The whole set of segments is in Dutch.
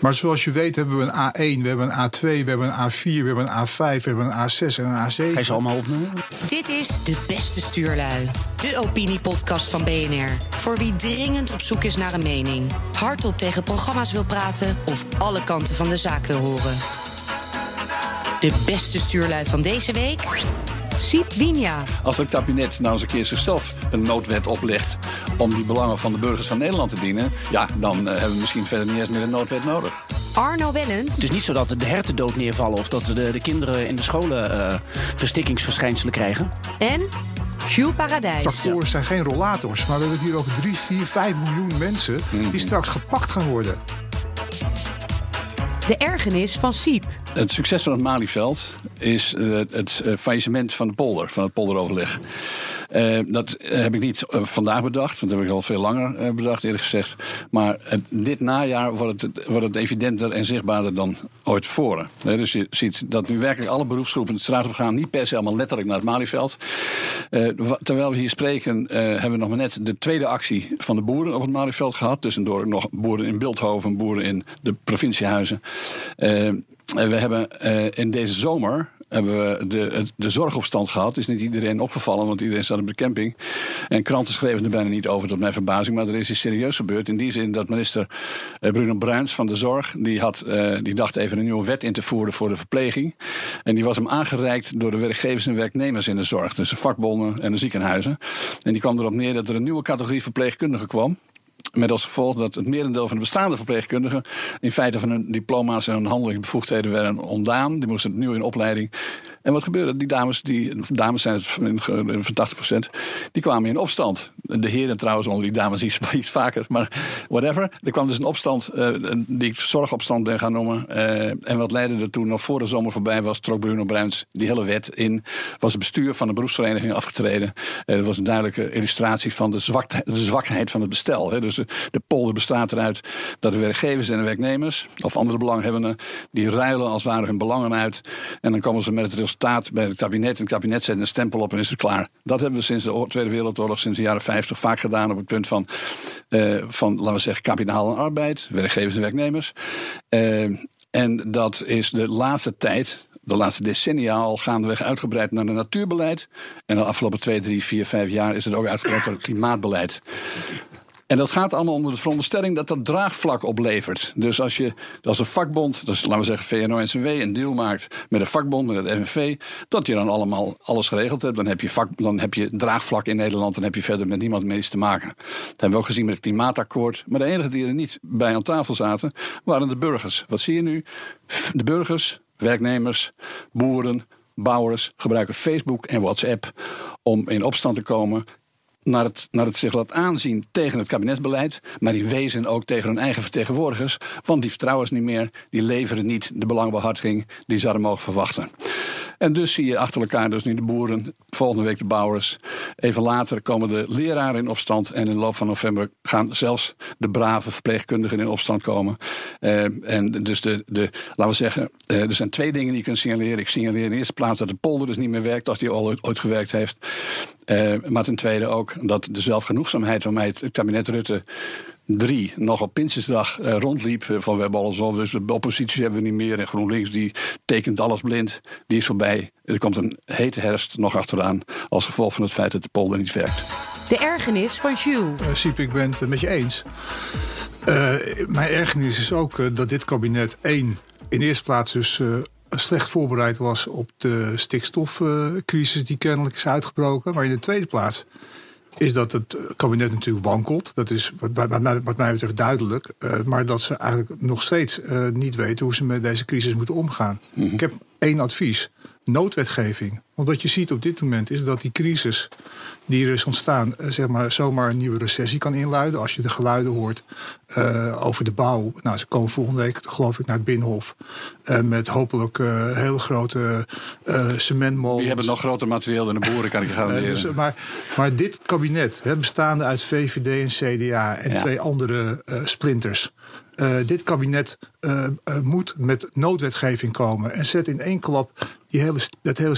Maar zoals je weet hebben we een A1, we hebben een A2, we hebben een A4, we hebben een A5, we hebben een A6 en een A7. Ga je ze allemaal opnoemen? Dit is De Beste Stuurlui, de opiniepodcast van BNR. Voor wie dringend op zoek is naar een mening, hardop tegen programma's wil praten of alle kanten van de zaak wil horen. De beste stuurlui van deze week? Siep Winia. Als het kabinet nou eens een keer zichzelf een noodwet oplegt om die belangen van de burgers van Nederland te dienen, ja, dan eh, hebben we misschien verder niet eens meer een noodwet nodig. Arno Wellens. Het is niet zo dat de herten dood neervallen of dat de, de kinderen in de scholen eh, verstikkingsverschijnselen krijgen. En Jules Paradijs. Tractoren zijn geen rollators, maar we hebben het hier over 3, 4, 5 miljoen mensen die straks gepakt gaan worden. De ergernis van Siep. Het succes van het Malieveld is eh, het eh, faillissement van de polder, van het polderoverleg. Eh, dat heb ik niet eh, vandaag bedacht, dat heb ik al veel langer eh, bedacht, eerlijk gezegd. Maar eh, dit najaar wordt het, wordt het evidenter en zichtbaarder dan ooit tevoren. Eh, dus je ziet dat nu werkelijk alle beroepsgroepen de straat op gaan. Niet per se allemaal letterlijk naar het Malieveld. Eh, terwijl we hier spreken, eh, hebben we nog maar net de tweede actie van de boeren op het Malieveld gehad. Tussendoor nog boeren in Beeldhoven, boeren in de provinciehuizen. Eh, en we hebben eh, in deze zomer hebben we de, de zorgopstand gehad. Is niet iedereen opgevallen, want iedereen staat op de camping. En kranten schreven er bijna niet over, tot mijn verbazing. Maar er is iets serieus gebeurd. In die zin dat minister eh, Bruno Bruins van de Zorg... Die, had, eh, die dacht even een nieuwe wet in te voeren voor de verpleging. En die was hem aangereikt door de werkgevers en werknemers in de zorg. Dus de vakbonden en de ziekenhuizen. En die kwam erop neer dat er een nieuwe categorie verpleegkundigen kwam. Met als gevolg dat het merendeel van de bestaande verpleegkundigen in feite van hun diploma's en hun handelingsbevoegdheden werden ontdaan. Die moesten opnieuw in opleiding. En wat gebeurde? Die dames, die, dames zijn het van van 80%, die kwamen in opstand. De heren trouwens onder die dames iets, vaker, maar whatever. Er kwam dus een opstand, eh, die ik zorgopstand ben gaan noemen. Eh, en wat leidde er toen nog voor de zomer voorbij was, trok Bruno Bruins die hele wet in. Was het bestuur van de beroepsvereniging afgetreden. Eh, dat was een duidelijke illustratie van de, zwakte, de zwakheid van het bestel. Hè. Dus de, de polder bestaat eruit dat de werkgevers en de werknemers, of andere belanghebbenden, die ruilen als het ware hun belangen uit. En dan komen ze met het resultaat bij het kabinet. En het kabinet zet een stempel op en is het klaar. Dat hebben we sinds de Tweede Wereldoorlog, sinds de jaren 50, vaak gedaan op het punt van, eh, van laten we zeggen, kapitaal en arbeid, werkgevers en werknemers. Eh, en dat is de laatste tijd, de laatste decennia al gaandeweg uitgebreid naar het natuurbeleid. En de afgelopen twee, drie, vier, vijf jaar is het ook uitgebreid naar het klimaatbeleid. En dat gaat allemaal onder de veronderstelling dat dat draagvlak oplevert. Dus als je als een vakbond, dus laten we zeggen VNO-NCW, een deal maakt met een vakbond, met het FNV, dat je dan allemaal alles geregeld hebt, dan heb je, vak, dan heb je draagvlak in Nederland, dan heb je verder met niemand iets te maken. Dat hebben we ook gezien met het klimaatakkoord. Maar de enigen die er niet bij aan tafel zaten, waren de burgers. Wat zie je nu? De burgers, werknemers, boeren, bouwers gebruiken Facebook en WhatsApp om in opstand te komen naar het, naar het zich laat aanzien tegen het kabinetsbeleid. Maar die wezen ook tegen hun eigen vertegenwoordigers. Want die vertrouwen ze niet meer. Die leveren niet de belangenbehartiging die ze hadden mogen verwachten. En dus zie je achter elkaar dus nu de boeren. Volgende week de bouwers. Even later komen de leraren in opstand. En in de loop van november gaan zelfs de brave verpleegkundigen in opstand komen. Eh, en dus de, de, laten we zeggen, eh, er zijn twee dingen die je kunt signaleren. Ik signaleer in de eerste plaats dat de polder dus niet meer werkt als die al ooit, gewerkt heeft. Eh, maar ten tweede ook dat de zelfgenoegzaamheid waarmee het kabinet Rutte 3 nog op Pinsjesdag eh, rondliep. eh, Van we hebben alles al, dus de oppositie hebben we niet meer. En GroenLinks die tekent alles blind. Die is voorbij. Er komt een hete herfst nog achteraan. Als gevolg van het feit dat de polder niet werkt. De ergernis van Jules. Eh, Siep, ik ben het met je eens. Eh, mijn ergernis is ook dat dit kabinet één in de eerste plaats dus eh, slecht voorbereid was op de stikstofcrisis die kennelijk is uitgebroken. Maar in de tweede plaats is dat het kabinet natuurlijk wankelt. Dat is wat, mij- wat mij betreft duidelijk. Eh, maar dat ze eigenlijk nog steeds eh, niet weten hoe ze met deze crisis moeten omgaan. Ik heb één advies. Noodwetgeving. Want wat je ziet op dit moment is dat die crisis die er is ontstaan, eh, zeg maar, zomaar een nieuwe recessie kan inluiden. Als je de geluiden hoort eh, over de bouw. Nou, ze komen volgende week, geloof ik, naar het Binnenhof. eh, met hopelijk eh, hele grote cementmolens. Die hebben nog groter materieel dan de boeren, kan ik je Eh, garanderen. dus, maar, maar dit kabinet, hè, bestaande uit VVD en CDA en Ja. twee andere splinters. dit kabinet moet met noodwetgeving komen en zet in één klap die hele, dat hele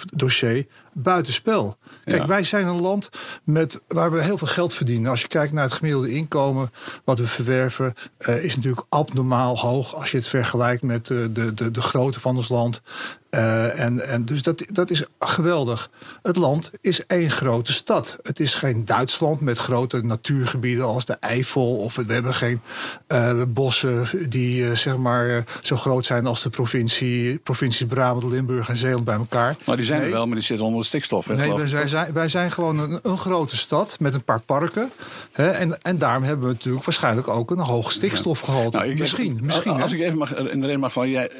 stikstofdossier buitenspel. Kijk, wij zijn een land met, waar we heel veel geld verdienen. Als je kijkt naar het gemiddelde inkomen wat we verwerven, uh, is natuurlijk abnormaal hoog als je het vergelijkt met uh, de, de, de grootte van ons land. Uh, en, en dus dat, dat is geweldig. Het land is één grote stad. Het is geen Duitsland met grote natuurgebieden als de Eifel. Of we hebben geen uh, bossen die uh, zeg maar zo groot zijn als de provincie, provincies Brabant, Limburg en Zeeland bij elkaar. Maar die zijn nee. er wel, maar die zitten onder stikstof. Hè, nee, wij zijn, wij zijn gewoon een, een, grote stad met een paar parken. Hè, en, en daarom hebben we natuurlijk waarschijnlijk ook een hoog stikstofgehalte. Nou, misschien, even, misschien. Als, ik even mag, in de reden mag van, jij,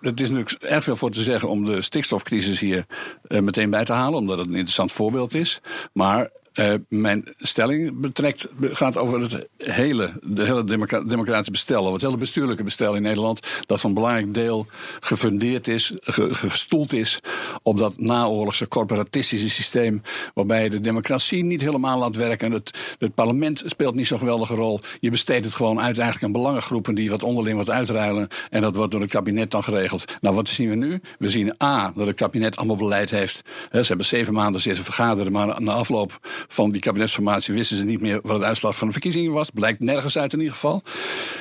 het is natuurlijk erg veel voor te zeggen om de stikstofcrisis hier uh, meteen bij te halen, omdat het een interessant voorbeeld is. Maar uh, mijn stelling betrekt, gaat over het hele, de hele democratische bestel, het hele bestuurlijke bestel in Nederland, dat van belangrijk deel gefundeerd is, ge, gestoeld is op dat naoorlogse corporatistische systeem, waarbij de democratie niet helemaal laat werken. Het, het parlement speelt niet zo'n geweldige rol. Je besteedt het gewoon uit eigenlijk aan belangengroepen die wat onderling wat uitruilen. En dat wordt door het kabinet dan geregeld. Nou, wat zien we nu? We zien A, dat het kabinet allemaal beleid heeft. He, ze hebben zeven maanden zitten vergaderen, maar na afloop van die kabinetsformatie wisten ze niet meer wat het uitslag van de verkiezingen was. Blijkt nergens uit in ieder geval.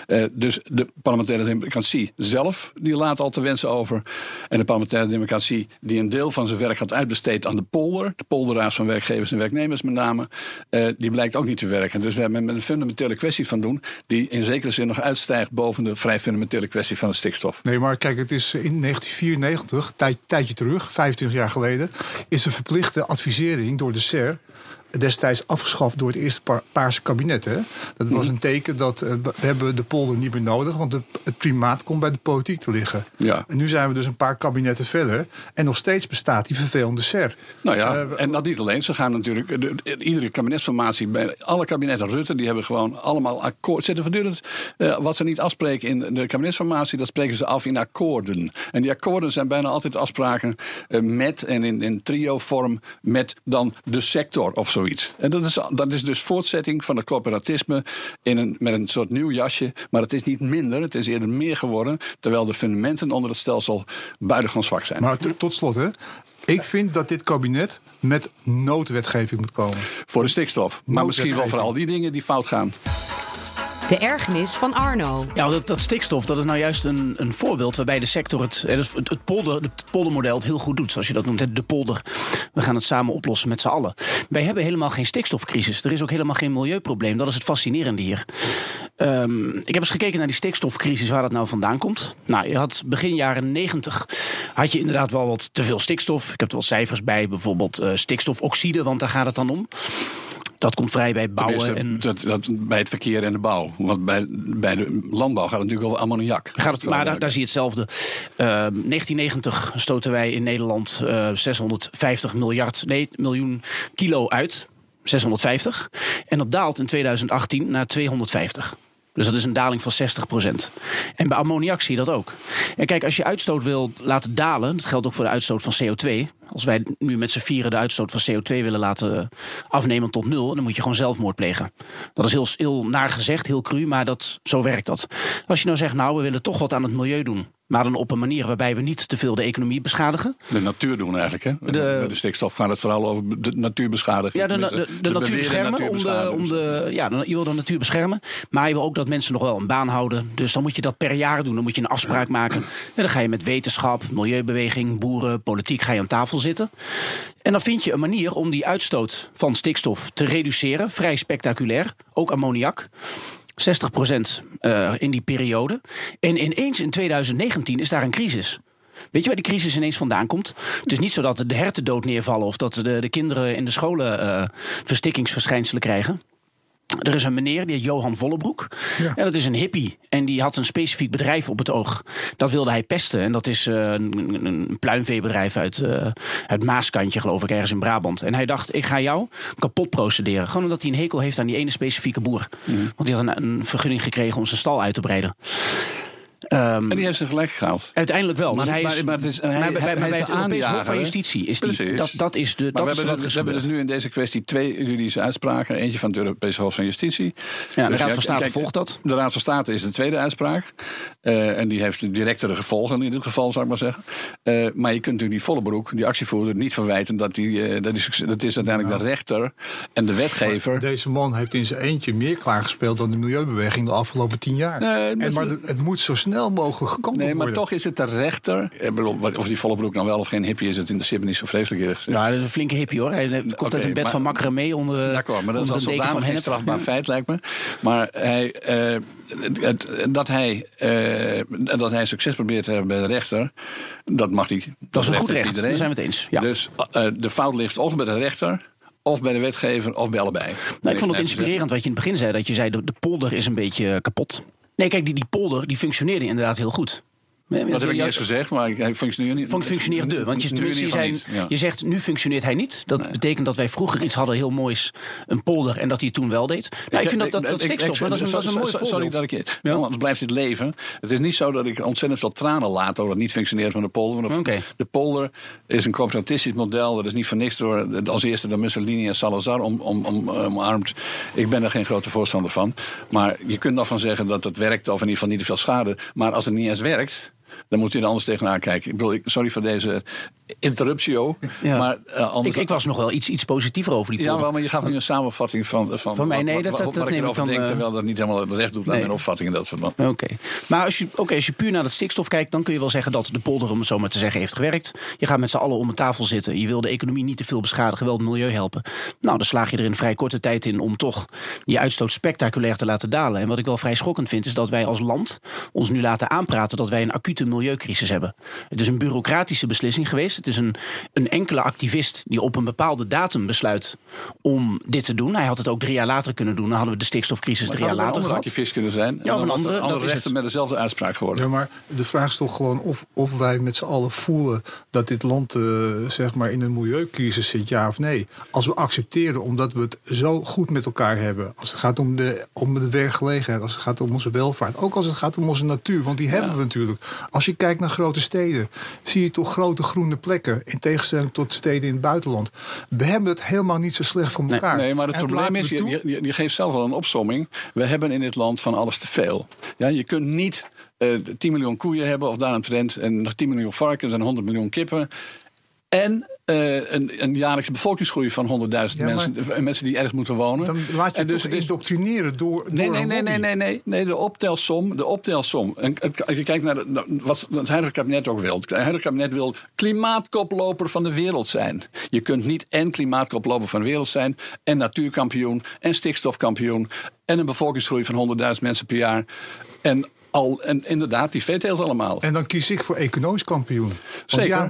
Uh, dus de parlementaire democratie zelf, die laat al te wensen over. En de parlementaire democratie, die een deel van zijn werk had uitbesteed aan de polder, de polderraad van werkgevers en werknemers met name, uh, die blijkt ook niet te werken. Dus we hebben met een fundamentele kwestie van doen, die in zekere zin nog uitstijgt boven de vrij fundamentele kwestie van de stikstof. Nee, maar kijk, het is in 1994, tijd, tijdje terug, 25 jaar geleden, is een verplichte advisering door de SER destijds afgeschaft door het eerste Paarse kabinet. Hè? Dat was een teken dat uh, we hebben de polder niet meer nodig, want de, het primaat komt bij de politiek te liggen. Ja. En nu zijn we dus een paar kabinetten verder en nog steeds bestaat die vervelende SER. Nou ja, uh, en dat niet alleen. Ze gaan natuurlijk, de, iedere kabinetsformatie, bij alle kabinetten Rutte, die hebben gewoon allemaal akkoord. Zetten voortdurend uh, wat ze niet afspreken in de kabinetsformatie, dat spreken ze af in akkoorden. En die akkoorden zijn bijna altijd afspraken met en in, in trio-vorm met dan de sector of zo zoiets. En dat is, dat is dus voortzetting van het corporatisme in een, met een soort nieuw jasje. Maar het is niet minder, het is eerder meer geworden. Terwijl de fundamenten onder het stelsel buitengewoon zwak zijn. Maar tot slot, hè. Ik vind dat dit kabinet met noodwetgeving moet komen. Voor de stikstof. Maar misschien wel voor al die dingen die fout gaan. De ergernis van Arno. Ja, dat, dat, stikstof dat is nou juist een, een voorbeeld waarbij de sector het, het, het, polder, het poldermodel het heel goed doet. Zoals je dat noemt, de polder. We gaan het samen oplossen met z'n allen. Wij hebben helemaal geen stikstofcrisis. Er is ook helemaal geen milieuprobleem. Dat is het fascinerende hier. Um, ik heb eens gekeken naar die stikstofcrisis, waar dat nou vandaan komt. Nou, je had begin jaren 90 had je inderdaad wel wat te veel stikstof. Ik heb er wel cijfers bij, bijvoorbeeld uh, stikstofoxide, want daar gaat het dan om. Dat komt vrij bij bouwen. En... Dat, dat, bij het verkeer en de bouw. Want bij, bij de landbouw gaat het natuurlijk over ammoniak. Gaat het, maar daar, daar, zie je hetzelfde. Uh, 1990 stoten wij in Nederland uh, 650 miljard, nee, miljoen kilo uit. 650. En dat daalt in 2018 naar 250. Dus dat is een daling van 60% En bij ammoniak zie je dat ook. En kijk, als je uitstoot wil laten dalen, dat geldt ook voor de uitstoot van CO2. Als wij nu met z'n vieren de uitstoot van CO2 willen laten afnemen tot nul, dan moet je gewoon zelfmoord plegen. Dat is heel, heel naar heel cru, maar dat, zo werkt dat. Als je nou zegt, nou, we willen toch wat aan het milieu doen. Maar dan op een manier waarbij we niet te veel de economie beschadigen. De natuur doen eigenlijk, hè? De, de, de stikstof gaat het vooral over de natuur beschadigen. Ja, de, de, de natuur beschermen. Om de, om de, ja, je wil de natuur beschermen. Maar je wil ook dat mensen nog wel een baan houden. Dus dan moet je dat per jaar doen. Dan moet je een afspraak maken. En dan ga je met wetenschap, milieubeweging, boeren, politiek ga je aan tafel zitten. En dan vind je een manier om die uitstoot van stikstof te reduceren. Vrij spectaculair. Ook ammoniak. 60 procent uh, in die periode. En ineens in 2019 is daar een crisis. Weet je waar die crisis ineens vandaan komt? Het is niet zo dat de herten dood neervallen of dat de, de kinderen in de scholen uh, verstikkingsverschijnselen krijgen. Er is een meneer, die heet Johan Vollebroek. Ja. En dat is een hippie. En die had een specifiek bedrijf op het oog. Dat wilde hij pesten. En dat is uh, een, een pluimveebedrijf uit, uh, uit Maaskantje, geloof ik, ergens in Brabant. En hij dacht, ik ga jou kapot procederen. Gewoon omdat hij een hekel heeft aan die ene specifieke boer. Mm. Want die had een, een vergunning gekregen om zijn stal uit te breiden. Um, en die heeft ze gelijk gehaald. Uiteindelijk wel. Maar, dus hij is, maar, het is, hij, maar bij, hij, bij, bij het Europees Hof van Justitie is die, dat, dat is de. Dat we, hebben, we hebben dus nu in deze kwestie twee juridische uitspraken. Eentje van het Europees Hof van Justitie. Ja, de dus Raad van State volgt dat. De Raad van State is de tweede uitspraak. Uh, en die heeft directere gevolgen in dit geval, zou ik maar zeggen. Uh, maar je kunt natuurlijk die volle broek, die actievoerder, niet verwijten dat die. Uh, dat, is, dat is uiteindelijk de rechter en de wetgever. Maar deze man heeft in zijn eentje meer klaargespeeld dan de milieubeweging de afgelopen tien jaar. Nee, en, maar het moet zo snel mogelijk gekomen worden. Nee, maar toch is het de rechter. Of die volle broek nou wel of geen hippie is, het in de Sip niet zo vreselijk is. Ja, dat is een flinke hippie hoor. Hij komt okay, uit een bed maar, van mee onder. D'accord, maar dat is als zodanig geen strafbaar feit, lijkt me. Maar hij. Uh, het, dat, hij, uh, dat hij succes probeert te hebben bij de rechter, dat mag hij. Dat, dat is een goed recht, iedereen. daar zijn we het eens. Ja. Dus uh, de fout ligt of bij de rechter of bij de wetgever of bij allebei. Nou, ik vond het inspirerend wat je in het begin zei. Dat je zei, de, de polder is een beetje kapot. Nee, kijk, die, die polder die functioneerde inderdaad heel goed. Dat heb ik eens gezegd, maar hij functioneert niet. Functioneerde, want je, tenminste, je, zijn, je zegt nu functioneert hij niet. Dat betekent dat wij vroeger iets hadden heel moois, een polder, en dat hij het toen wel deed. Nou, ik, vind dat, dat, dat stikstof, dat is, een, dat is een mooi Sorry dat ik, ja. anders blijft dit leven. Het is niet zo dat ik ontzettend veel tranen laat over het niet functioneren van de polder. Okay. De polder is een corporatistisch model, dat is niet voor niks door als eerste door Mussolini en Salazar om, om, om, omarmd. Ik ben er geen grote voorstander van. Maar je kunt nog van zeggen dat het werkt, of in ieder geval niet te veel schade. Maar als het niet eens werkt dan moet je er anders tegenaan kijken. Ik bedoel, sorry voor deze interruptio. Maar, uh, anders... ik, ik, was nog wel iets, iets positiever over die polder. Ja, wel, maar je gaf nu een samenvatting van, van, van mij. Nee, dat, dat, dat, ik erover denk, uh... terwijl dat niet helemaal recht doet aan mijn opvatting in dat verband. Oké. Maar als je, okay, als je puur naar het stikstof kijkt, dan kun je wel zeggen dat de polder, om het zo maar te zeggen, heeft gewerkt. Je gaat met z'n allen om een tafel zitten. Je wil de economie niet te veel beschadigen, wel het milieu helpen. Nou, dan slaag je er in vrij korte tijd in om toch die uitstoot spectaculair te laten dalen. En wat ik wel vrij schokkend vind, is dat wij als land ons nu laten aanpraten dat wij een acute milieucrisis hebben. Het is een bureaucratische beslissing geweest. Het is een een enkele activist die op een bepaalde datum besluit om dit te doen. Hij had het ook drie jaar later kunnen doen. Dan hadden we de stikstofcrisis drie jaar later gehad. activist kunnen zijn. Ja, of een andere. andere rechter met dezelfde uitspraak geworden. Ja, maar de vraag is toch gewoon of, of wij met z'n allen voelen dat dit land uh, zeg maar in een milieucrisis zit, ja of nee. Als we accepteren omdat we het zo goed met elkaar hebben. Als het gaat om de, om de werkgelegenheid, als het gaat om onze welvaart. Ook als het gaat om onze natuur, want die hebben we natuurlijk. Als je kijkt naar grote steden, zie je toch grote groene plekken. In tegenstelling tot steden in het buitenland. We hebben het helemaal niet zo slecht voor elkaar. Nee, maar het probleem is, je, je, je, geeft zelf wel een opsomming. We hebben in dit land van alles te veel. Ja, je kunt niet uh, eh, 10 miljoen koeien hebben of daar een trend en nog 10 miljoen varkens en 100 miljoen kippen. En uh, een, een, jaarlijkse bevolkingsgroei van 100.000 mensen, eh, mensen die ergens moeten wonen. Dan laat je en dus, indoctrineren door, door nee, nee, nee, nee, nee, nee, nee, de optelsom. De optelsom. En, je kijkt naar de, wat het huidige kabinet ook wil. Het huidige kabinet wil klimaatkoploper van de wereld zijn. Je kunt niet en klimaatkoploper van de wereld zijn... en natuurkampioen en stikstofkampioen... en een bevolkingsgroei van 100.000 mensen per jaar... En al, en inderdaad, die veeteelt allemaal. En dan kies ik voor economisch kampioen. Zeker. Ja,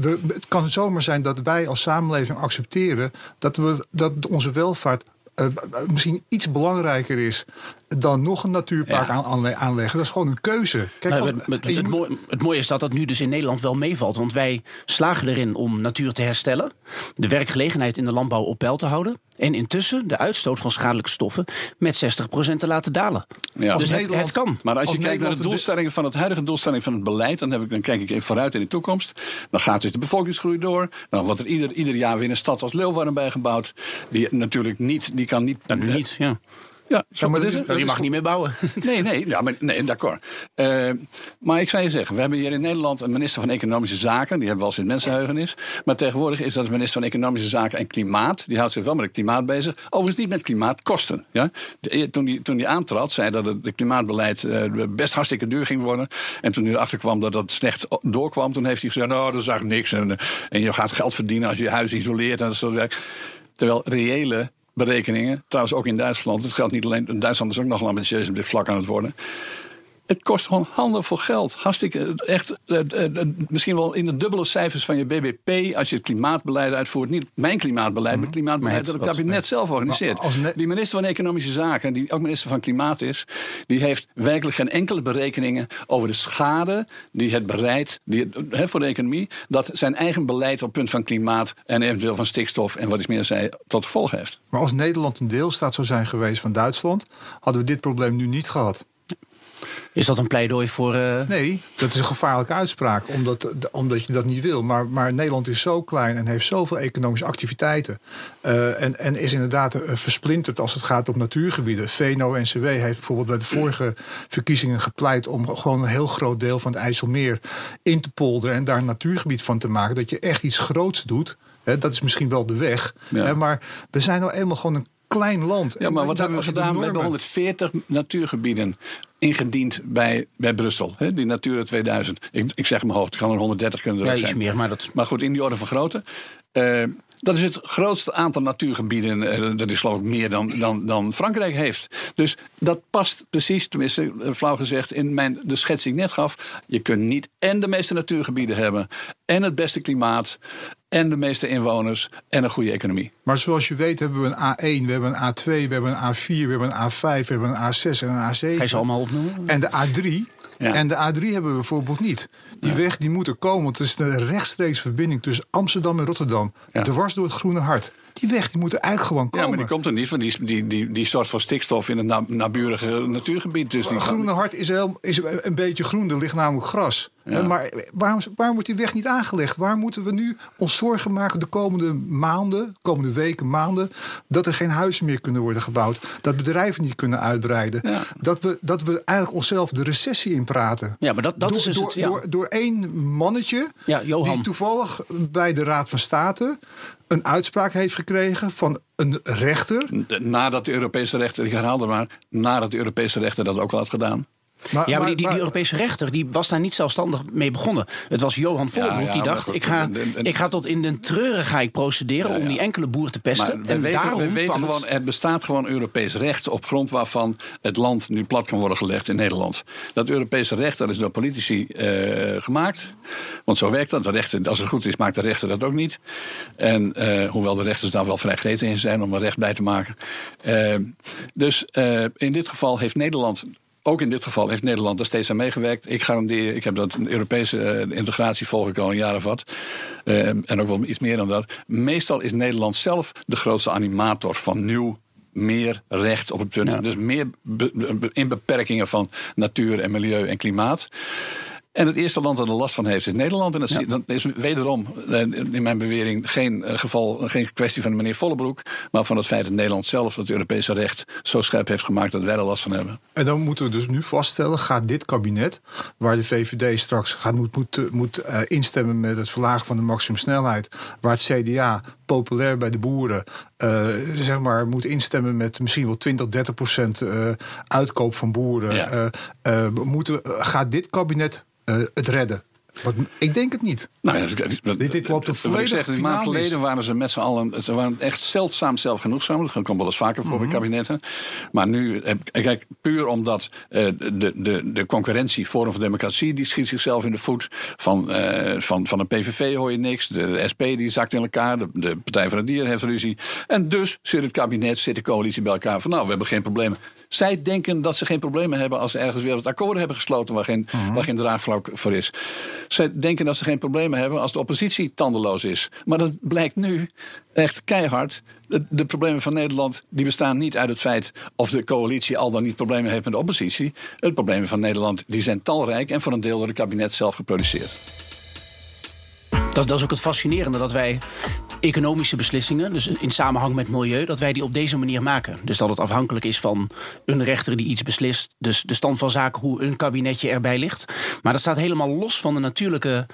we, het kan zomaar zijn dat wij als samenleving accepteren dat, we, dat onze welvaart uh, misschien iets belangrijker is dan nog een natuurpark aan, aanleggen. Dat is gewoon een keuze. Kijk, nou, het, het, het, mooie, het, mooie is dat dat nu dus in Nederland wel meevalt. Want wij slagen erin om natuur te herstellen. De werkgelegenheid in de landbouw op peil te houden. En intussen de uitstoot van schadelijke stoffen met 60% te laten dalen. Ja. Dus het, het, kan. Maar als je kijkt naar de doelstellingen van het huidige doelstelling van het beleid, dan, heb ik, dan kijk ik even vooruit in de toekomst. Dan gaat dus de bevolkingsgroei door. Dan wordt er ieder, ieder jaar weer een stad als Leeuwarden bijgebouwd. Die natuurlijk niet, die kan niet. Nou, nu niet, ja. Ja, zo maar. Je mag niet meer bouwen. Nee, nee, ja, maar, nee d'accord. Uh, maar ik zou je zeggen, we hebben hier in Nederland een minister van Economische Zaken. Die hebben we al sinds mensenheugenis. Maar tegenwoordig is dat de minister van Economische Zaken en Klimaat. Die houdt zich wel met het klimaat bezig. Overigens niet met klimaatkosten. Ja? De, toen, die, toen die aantrad, zei dat het klimaatbeleid uh, best hartstikke duur ging worden. En toen hij erachter kwam dat dat slecht doorkwam, toen heeft hij gezegd: Nou, dat is eigenlijk niks. En, en je gaat geld verdienen als je je huis isoleert en dat soort zaken. Terwijl reële berekeningen. Trouwens ook in Duitsland. Het geldt niet alleen. Duitsland is ook nog ambitieus op dit vlak aan het worden. Het kost gewoon handenvol geld. Hartstikke, echt, eh, eh, eh, misschien wel in de dubbele cijfers van je BBP als je het klimaatbeleid uitvoert. Niet mijn klimaatbeleid, maar het mhm. klimaatbeleid dat het kabinet zelf organiseert. Die minister van Economische Zaken, die ook minister van Klimaat is, die heeft werkelijk geen enkele berekeningen over de schade die het bereidt die, voor de economie, dat zijn eigen beleid op punt van klimaat en eventueel van stikstof en wat ik meer zei, tot gevolg heeft. Maar als Nederland een deelstaat zou zijn geweest van Duitsland, hadden we dit probleem nu niet gehad. Is dat een pleidooi voor. Uh... Nee, dat is een gevaarlijke uitspraak, omdat, omdat je dat niet wil. Maar, maar Nederland is zo klein en heeft zoveel economische activiteiten. Uh, en, en is inderdaad versplinterd als het gaat om natuurgebieden. VNO-NCW heeft bijvoorbeeld bij de vorige verkiezingen gepleit om gewoon een heel groot deel van het IJsselmeer in te polderen en daar een natuurgebied van te maken. Dat je echt iets groots doet. dat is misschien wel de weg. maar we zijn nou eenmaal gewoon een klein land. Ja, maar wat hebben we gedaan? We hebben 140 natuurgebieden ingediend bij, bij Brussel. Hè? Die Natura 2000. Ik, ik zeg mijn hoofd, het kan er 130 kunnen er ja, zijn. Meer, maar, dat... maar goed, in die orde van grootte. Uh, dat is het grootste aantal natuurgebieden. Uh, dat is geloof ik meer dan, dan, dan Frankrijk heeft. Dus dat past precies, tenminste uh, flauw gezegd, in mijn, de schets die ik net gaf. Je kunt niet en de meeste natuurgebieden hebben. En het beste klimaat en de meeste inwoners en een goede economie. Maar zoals je weet hebben we een A1, we hebben een A2, we hebben een A4, we hebben een A5, we hebben een A6 en een A7. Ga je ze allemaal opnoemen? En de A3. En de A3 hebben we bijvoorbeeld niet. Die weg die moet er komen, want het is een rechtstreeks verbinding tussen Amsterdam en Rotterdam. Dwars door het Groene Hart. Die weg die moet er eigenlijk gewoon komen. Ja, maar die komt er niet, want die, die, die, die soort van stikstof in het naburige natuurgebied. Dus die Groene Hart is, heel, is een beetje groen, er ligt namelijk gras. Maar waarom, waarom wordt die weg niet aangelegd? Waar moeten we nu ons zorgen maken de komende maanden, komende weken, maanden, dat er geen huizen meer kunnen worden gebouwd? Dat bedrijven niet kunnen uitbreiden? Dat, we, dat we eigenlijk onszelf de recessie in praten. Ja, maar dat, dat door, is dus door, door, door één mannetje, ja, Johan. die toevallig bij de Raad van State een uitspraak heeft gekregen van een rechter. Nadat de Europese rechter, ik herhaalde maar, nadat de Europese rechter dat ook al had gedaan. Maar, ja, maar, die, die, die, Europese rechter die was daar niet zelfstandig mee begonnen. Het was Johan Vollenbroek die dacht: ik, ga, ik ga tot in den treuren ga ik procederen om die enkele boer te pesten. Maar en weten, daarom we weten gewoon, het... er bestaat gewoon Europees recht op grond waarvan het land nu plat kan worden gelegd in Nederland. Dat Europese recht dat is door politici uh, gemaakt. Want zo werkt dat. De rechter, als het goed is, maakt de rechter dat ook niet. En uh, hoewel de rechters daar wel vrij gretig in zijn om er recht bij te maken. Uh, dus in dit geval heeft Nederland ook in dit geval heeft Nederland er steeds aan meegewerkt. Ik garandeer, ik heb dat Europese uh, integratie volg ik al een jaar of wat. Uh, en ook wel iets meer dan dat. Meestal is Nederland zelf de grootste animator van nieuw meer recht op het punt. Ja. Dus meer be in beperkingen van natuur en milieu en klimaat. En het eerste land dat er last van heeft is Nederland. En dat, is wederom eh, in mijn bewering geen eh, geval, geen kwestie van meneer Vollebroek. Maar van het feit dat Nederland zelf het Europese recht zo scherp heeft gemaakt dat wij er last van hebben. En dan moeten we dus nu vaststellen: gaat dit kabinet, waar de VVD straks gaat, moet, moet, moet uh, instemmen met het verlagen van de maximumsnelheid, waar het CDA populair bij de boeren, uh, zeg maar, moet instemmen met misschien wel 20, 30 procent uh, uitkoop van boeren. Ja. Uh, moeten, gaat dit kabinet het redden. Wat, ik denk het niet. Nou ja, dit, dit loopt op volledig Een maand geleden waren ze met z'n allen... ze waren echt zeldzaam zelfgenoegzaam. Dat komt wel eens vaker voor mm -hmm. bij kabinetten. Maar nu, kijk, puur omdat uh, de, de, de concurrentie Forum voor Democratie... die schiet zichzelf in de voet. Van, uh, van, van de PVV hoor je niks. De SP die zakt in elkaar. De, de Partij van de Dieren heeft ruzie. En dus zit het kabinet, zit de coalitie bij elkaar van... nou, we hebben geen problemen. Zij denken dat ze geen problemen hebben als ze ergens weer wat akkoorden hebben gesloten waar geen, uh -huh. waar geen draagvlak voor is. Zij denken dat ze geen problemen hebben als de oppositie tandeloos is. Maar dat blijkt nu echt keihard. De, de, problemen van Nederland die bestaan niet uit het feit of de coalitie al dan niet problemen heeft met de oppositie. De problemen van Nederland die zijn talrijk en voor een deel door het kabinet zelf geproduceerd. Dat, dat, is ook het fascinerende dat wij economische beslissingen, dus in samenhang met milieu, dat wij die op deze manier maken. Dus dat het afhankelijk is van een rechter die iets beslist, dus de stand van zaken, hoe een kabinetje erbij ligt. Maar dat staat helemaal los van de natuurlijke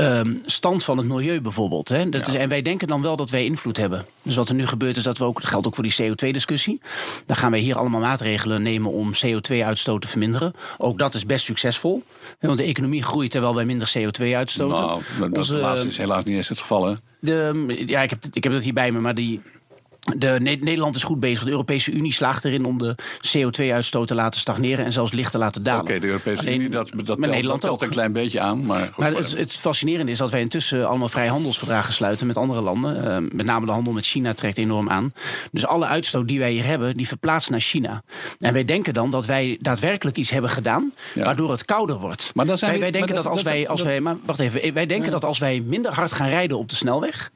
um, stand van het milieu bijvoorbeeld. Hè. Dat ja. is, en wij denken dan wel dat wij invloed hebben. Dus wat er nu gebeurt is dat we ook, dat geldt ook voor die CO2-discussie. Dan gaan wij hier allemaal maatregelen nemen om CO2-uitstoot te verminderen. Ook dat is best succesvol. Want de economie groeit terwijl wij minder CO2 uitstoten. Nou, dat Onze, is helaas niet eens het geval. Hè? De, ja, ik heb, ik heb dat hier bij me, maar die, de, Nederland is goed bezig. De Europese Unie slaagt erin om de CO2-uitstoot te laten stagneren en zelfs licht te laten dalen. Oké, okay, de Europese Alleen, Unie, dat, dat, telt, Nederland dat telt een klein beetje aan. Maar, goed, maar het, het, fascinerende is dat wij intussen allemaal vrijhandelsverdragen sluiten met andere landen. Uh, met name de handel met China trekt enorm aan. Dus alle uitstoot die wij hier hebben, die verplaatst naar China. En wij denken dan dat wij daadwerkelijk iets hebben gedaan, ja. waardoor het kouder wordt. Maar dan zijn wij, wij denken dat, dat, als wij, als wij, maar wacht even, wij denken ja. dat als wij minder hard gaan rijden op de snelweg,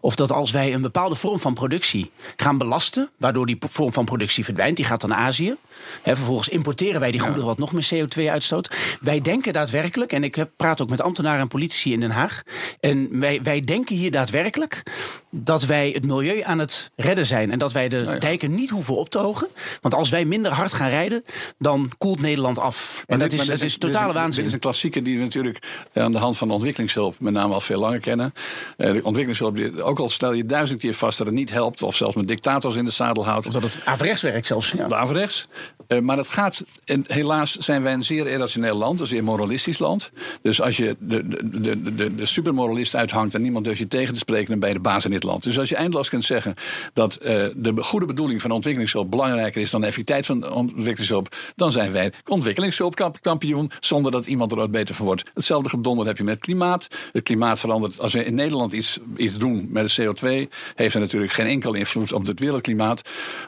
of dat als wij een bepaalde vorm van productie gaan belasten, waardoor die vorm van productie verdwijnt. Die gaat dan naar Azië. He, vervolgens importeren wij die goederen wat nog meer CO2 uitstoot. Wij denken daadwerkelijk, en ik praat ook met ambtenaren en politici in Den Haag. En wij, wij denken hier daadwerkelijk dat wij het milieu aan het redden zijn. En dat wij de nou dijken niet hoeven op te hogen. Want als wij minder hard gaan rijden, dan koelt Nederland af. En dat, is, dat is, totale waanzin. Dit is een klassieker die we natuurlijk aan de hand van de ontwikkelingshulp met name al veel langer kennen. Eh, de ontwikkelingshulp, ook al stel je duizend keer vast dat het niet helpt, of zelfs met dictators in de zadel houdt. Of dat het averechts werkt zelfs. Ja. Averechts. Uh, maar het gaat, en helaas zijn wij een zeer irrationeel land, een zeer moralistisch land. Dus als je de, de, de, de, supermoralist uithangt en niemand durft je tegen te spreken, dan ben je de baas in dit land. Dus als je eindeloos kunt zeggen dat uh, de goede bedoeling van ontwikkelingshulp belangrijker is dan de effectiviteit van ontwikkelingshulp, dan zijn wij ontwikkelingshulpkampioen zonder dat iemand er ooit beter van wordt. Hetzelfde gedonder heb je met klimaat. Het klimaat verandert. Als we in Nederland iets, iets doen met de CO2, heeft er natuurlijk geen enkel invloed op het wereldklimaat.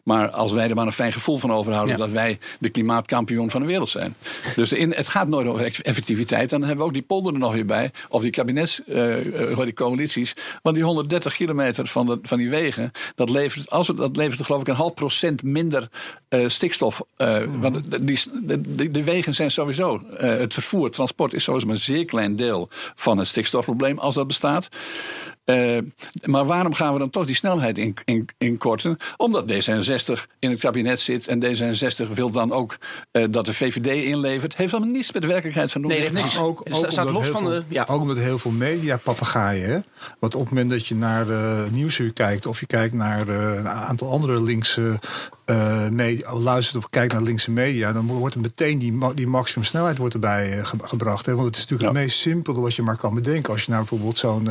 Maar als wij er maar een fijn gevoel van overhouden dat wij de klimaatkampioen van de wereld zijn. Dus in, het gaat nooit over effectiviteit. Dan hebben we ook die polder er nog weer bij. Of die kabinets, uh, die coalities. Want die 130 kilometer van, de, van die wegen, dat levert, als het, dat levert geloof ik een half procent minder uh, stikstof. Uh, Want die, de, de, wegen zijn sowieso, het vervoer, transport is sowieso maar een zeer klein deel van het stikstofprobleem als dat bestaat. Uh, maar waarom gaan we dan toch die snelheid inkorten? In, in Omdat D66 in het kabinet zit en D66 wil dan ook uh, dat de VVD inlevert. Heeft dan niets met de werkelijkheid van doen. Nee, dat ook, ook, staat los van de. Ja. Ook omdat heel veel mediapapagaaien. Want op het moment dat je naar uh, Nieuwsuur kijkt of je kijkt naar een aantal andere linkse uh, media, luistert of kijkt naar linkse media, dan wordt er meteen die, die maximum snelheid wordt erbij uh, gebracht. Hè? Want het is natuurlijk het meest simpele wat je maar kan bedenken. Als je naar bijvoorbeeld zo'n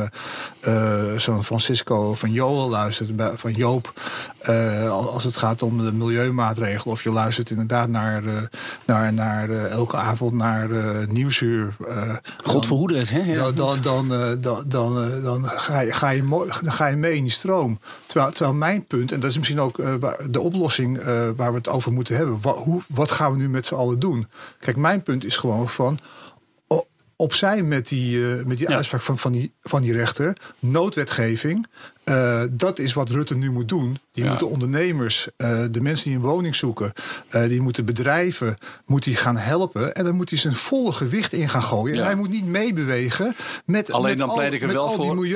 uh, zo'n Francisco van Joel luistert, van Joop, als het gaat om de milieumaatregelen, of je luistert inderdaad naar, naar, naar elke avond naar Nieuwsuur. God verhoede het, hè? Ja. Dan, dan, dan, dan, dan, ga, je, ga, je, dan ga je mee in die stroom. Terwijl, terwijl mijn punt, en dat is misschien ook de oplossing uh, waar we het over moeten hebben. Wat, hoe, wat gaan we nu met z'n allen doen? Kijk, mijn punt is gewoon van opzij met die, uh, met die ja. uitspraak van, van, die, van die rechter. Noodwetgeving. Uh, dat is wat Rutte nu moet doen. Die ja. moeten ondernemers, uh, de mensen die een woning zoeken, uh, die moeten bedrijven, moet hij gaan helpen. En dan moet hij zijn volle gewicht in gaan gooien. Ja. En hij moet niet meebewegen met, Alleen met dan pleit ik er wel voor.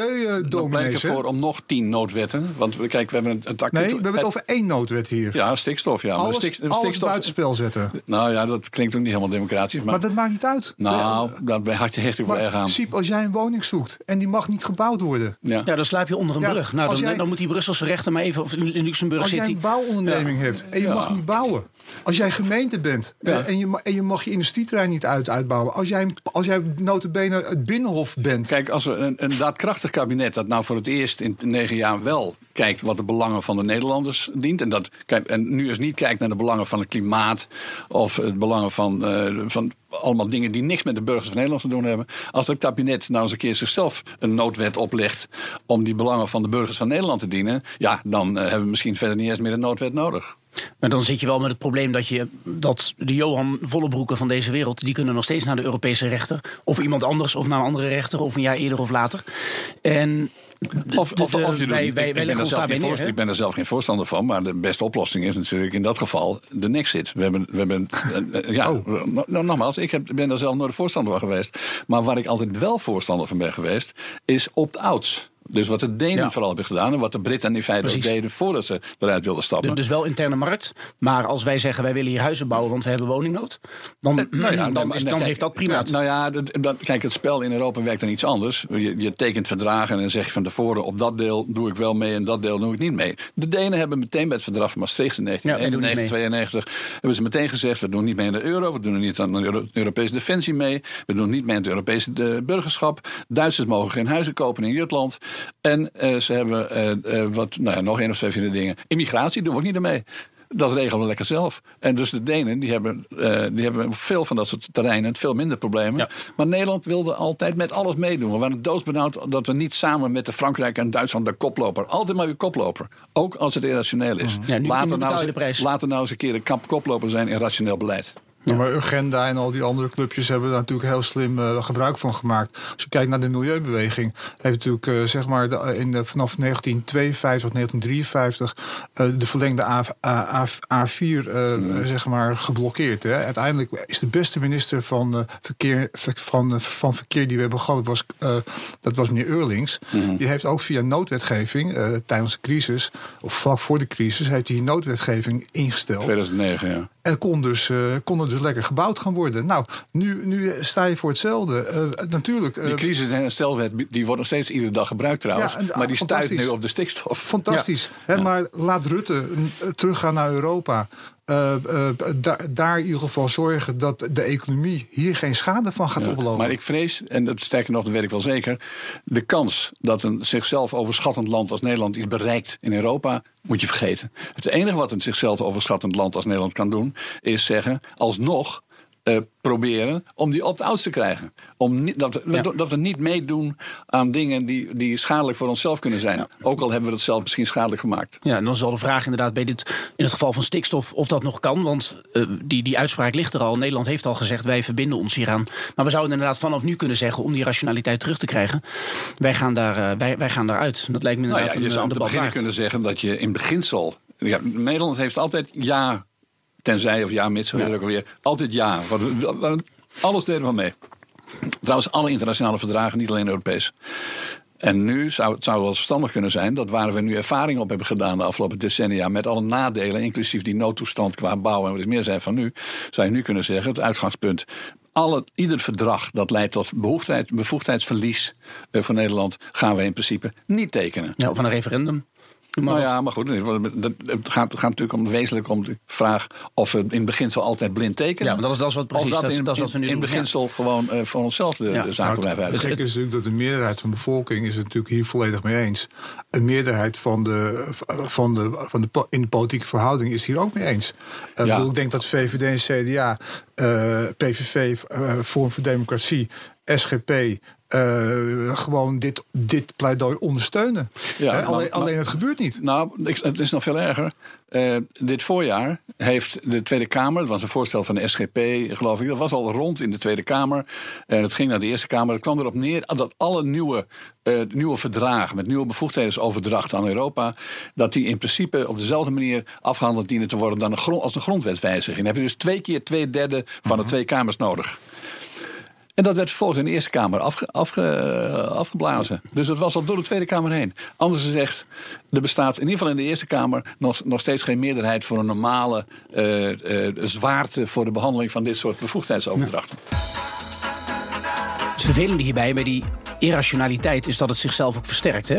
Dan pleit ik ervoor om nog tien noodwetten. Want kijk, we hebben een, een tactiek. Nee, we hebben het over één noodwet hier. Ja, stikstof. Ja. Alles, stik, alles stikstof, buitenspel zetten. Nou ja, dat klinkt ook niet helemaal democratisch. Maar, maar dat maakt niet uit. Nou, dat hecht ik wel erg aan. In principe, als jij een woning zoekt en die mag niet gebouwd worden. Ja, ja dan slaap je onder een brug. Nou, dan, jij, dan, moet die Brusselse rechter maar even, of in Luxemburg zitten. Als jij een bouwonderneming hebt en je mag niet bouwen. Als jij gemeente bent ja. en, je, en je mag je industrieterrein niet uit, uitbouwen. Als jij, als jij notabene het Binnenhof bent. Kijk, als er een, een daadkrachtig kabinet dat nou voor het eerst in negen jaar wel kijkt wat de belangen van de Nederlanders dient. En, dat, en nu eens niet kijkt naar de belangen van het klimaat of het belangen van, uh, van allemaal dingen die niks met de burgers van Nederland te doen hebben. Als het kabinet nou eens een keer zichzelf een noodwet oplegt om die belangen van de burgers van Nederland te dienen, ja, dan uh, hebben we misschien verder niet eens meer een noodwet nodig. Maar dan zit je wel met het probleem dat, je, dat de Johan Vollebroeken van deze wereld... die kunnen nog steeds naar de Europese rechter. Of iemand anders, of naar een andere rechter. Of een jaar eerder of later. En of, of, of je wij, wij, wij leggen ons daarbij neer. Ik ben er zelf geen voorstander van. Maar de beste oplossing is natuurlijk in dat geval de Nexit. We hebben, we hebben ja, oh. nou, nogmaals, ik heb, ben daar zelf nooit voorstander van geweest. Maar waar ik altijd wel voorstander van ben geweest, is opt-outs. Dus wat de Denen vooral hebben gedaan en wat de Britten in feite ook deden voordat ze eruit wilden stappen. Dus wel interne markt. Maar als wij zeggen wij willen hier huizen bouwen want we hebben woningnood, dan, uh, nou ja, dan, is, dan kijk, heeft dat primaat. Nou ja, dat, kijk, het spel in Europa werkt dan iets anders. Je, je, tekent verdragen en dan zeg je van tevoren op dat deel doe ik wel mee en dat deel doe ik niet mee. De Denen hebben meteen bij het verdrag van Maastricht in 1991, ja, hebben ze meteen gezegd we doen niet mee aan de euro, we doen niet aan de Europese defensie mee, we doen niet mee aan het Europese burgerschap. Duitsers mogen geen huizen kopen in Jutland. En uh, ze hebben uh, uh, wat, nou ja, nog één of twee vierde dingen. Immigratie doen we ook niet ermee. Dat regelen we lekker zelf. En dus de Denen die hebben, die hebben veel van dat soort terreinen, veel minder problemen. Ja. Maar Nederland wilde altijd met alles meedoen. We waren doodsbenauwd dat we niet samen met de Frankrijk en Duitsland de koploper. Altijd maar weer koploper. Ook als het irrationeel is. Ja, nu, laten, nou eens, laten nou eens een keer een koploper zijn in rationeel beleid. Ja. Maar Urgenda en al die andere clubjes hebben daar natuurlijk heel slim uh, gebruik van gemaakt. Als je kijkt naar de milieubeweging, heeft natuurlijk uh, zeg maar de, in de, vanaf 1952 of 1953 uh, de verlengde A, A, A, A4 mm. zeg maar geblokkeerd. Hè. Uiteindelijk is de beste minister van, verkeer, van, van verkeer die we hebben gehad, was, dat was meneer Eurlings. Mm. Die heeft ook via noodwetgeving tijdens de crisis, of vlak voor de crisis, heeft hij noodwetgeving ingesteld. 2009, ja. En kon dus, kon er dus lekker gebouwd gaan worden. Nou, nu, nu sta je voor hetzelfde. Uh, natuurlijk. Uh, die crisis- en herstelwet die wordt nog steeds iedere dag gebruikt trouwens. Ja, maar die stuit nu op de stikstof. Fantastisch. Ja. Hè, maar laat Rutte teruggaan naar Europa. Uh, uh, da daar in ieder geval zorgen dat de economie hier geen schade van gaat ja, oplopen. Maar ik vrees, en dat sterker nog, dat weet ik wel zeker, de kans dat een zichzelf overschattend land als Nederland iets bereikt in Europa, moet je vergeten. Het enige wat een zichzelf overschattend land als Nederland kan doen, is zeggen, alsnog uh, proberen om die opt-outs te krijgen. Om niet, dat, we, dat we niet meedoen aan dingen die, die schadelijk voor onszelf kunnen zijn. Ook al hebben we dat zelf misschien schadelijk gemaakt. Ja, en dan wel de vraag inderdaad bij dit, in het geval van stikstof of dat nog kan. Want uh, die, die uitspraak ligt er al. Nederland heeft al gezegd wij verbinden ons hieraan. Maar we zouden inderdaad vanaf nu kunnen zeggen om die rationaliteit terug te krijgen. Wij gaan, daar, uh, wij, wij gaan daaruit. Dat lijkt me inderdaad nou ja, je een, zou te beginnen kunnen zeggen dat je in beginsel... Ja, Nederland heeft altijd ja Tenzij of ja, mits, ja. ook alweer. Altijd ja. Alles deden we mee. Trouwens, alle internationale verdragen, niet alleen Europees. En nu zou het zou wel verstandig kunnen zijn dat waar we nu ervaring op hebben gedaan de afgelopen decennia, met alle nadelen, inclusief die noodtoestand qua bouw en wat is meer zijn van nu, zou je nu kunnen zeggen: het uitgangspunt. Alle, ieder verdrag dat leidt tot bevoegdheidsverlies uh, voor Nederland, gaan we in principe niet tekenen. Ja, van een referendum. Nou ja, maar goed, het gaat, gaat natuurlijk om, wezenlijk om de vraag of we in het beginsel altijd blind tekenen. Ja, maar dat is, dat is wat precies dat, in, dat is wat we nu in, in beginsel gewoon uh, voor onszelf de, ja. de zaken nou, blijven uit. Het is natuurlijk dat de meerderheid van de bevolking is het natuurlijk hier volledig mee eens. Een meerderheid van de, van de, van de, in de politieke verhouding is hier ook mee eens. Uh, ja. bedoel, ik denk dat VVD en CDA, uh, PVV, Forum voor Democratie, SGP, uh, gewoon dit, dit pleidooi ondersteunen. Ja, alleen, maar, alleen, het gebeurt niet. Nou, het is nog veel erger. Uh, dit voorjaar heeft de Tweede Kamer, dat was een voorstel van de SGP, geloof ik, dat was al rond in de Tweede Kamer. En uh, het ging naar de Eerste Kamer. Het kwam erop neer dat alle nieuwe, nieuwe verdragen met nieuwe bevoegdheidsoverdracht aan Europa, dat die in principe op dezelfde manier afgehandeld dienen te worden dan een grond, als een grondwetwijziging. Dan heb je dus twee keer twee derde van de mhm. twee kamers nodig. En dat werd vervolgens in de Eerste Kamer afge, afgeblazen. Dus dat was al door de Tweede Kamer heen. Anders gezegd, er bestaat in ieder geval in de Eerste Kamer nog, nog steeds geen meerderheid voor een normale uh, uh, zwaarte voor de behandeling van dit soort bevoegdheidsoverdrachten. Het vervelende hierbij bij die irrationaliteit is dat het zichzelf ook versterkt. Hè?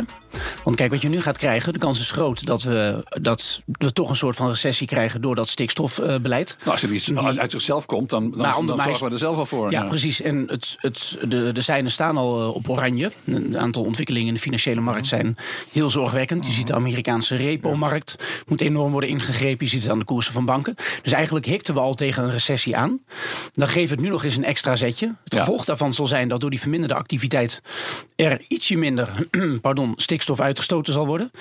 Want kijk, wat je nu gaat krijgen, de kans is groot dat we, dat we toch een soort van recessie krijgen door dat stikstofbeleid. nou, als er iets uit zichzelf komt, dan, dan, zorgen we er zelf al voor. Ja, precies. En het, het, de, de seinen staan al eh, op oranje. Een aantal ontwikkelingen in de financiële markt zijn heel zorgwekkend. Je ziet de Amerikaanse repo-markt moet enorm worden ingegrepen. Je ziet het aan de koersen van banken. Dus eigenlijk hikten we al tegen een recessie aan. Dan geeft het nu nog eens een extra zetje. Het gevolg daarvan zal zijn dat door die verminderde activiteit er ietsje minder pardon, stikstof uitgestoten zal worden.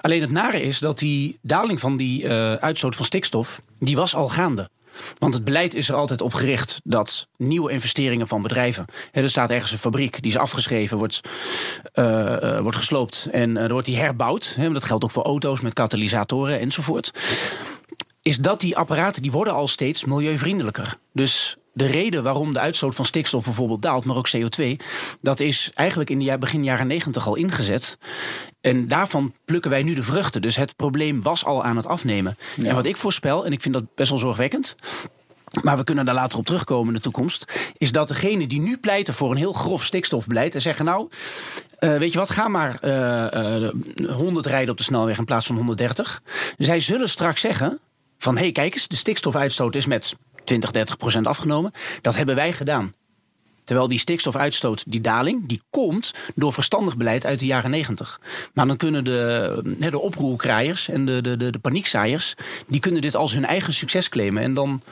Alleen het nare is dat die daling van die uh, uitstoot van stikstof, die was al gaande. Want het beleid is er altijd op gericht dat nieuwe investeringen van bedrijven. Hè, er staat ergens een fabriek, die is afgeschreven, wordt, uh, uh, wordt gesloopt en uh, wordt die herbouwd. Hè, dat geldt ook voor auto's met katalysatoren enzovoort. Is dat die apparaten die worden al steeds milieuvriendelijker. Dus de reden waarom de uitstoot van stikstof bijvoorbeeld daalt, maar ook CO2, dat is eigenlijk in de begin jaren negentig al ingezet. En daarvan plukken wij nu de vruchten. Dus het probleem was al aan het afnemen. En wat ik voorspel, en ik vind dat best wel zorgwekkend. Maar we kunnen daar later op terugkomen in de toekomst. Is dat degenen die nu pleiten voor een heel grof stikstofbeleid. en zeggen: Nou, uh, weet je wat, ga maar uh, uh, 100 rijden op de snelweg in plaats van 130. Zij zullen straks zeggen: Van hé, hey, kijk eens, de stikstofuitstoot is met 20, 30 procent afgenomen. Dat hebben wij gedaan. Terwijl die stikstofuitstoot, die daling, die komt door verstandig beleid uit de jaren 90. Maar dan kunnen de, de oproerkraaiers en de, de, de, de paniekzaaiers... die kunnen dit als hun eigen succes claimen. En dan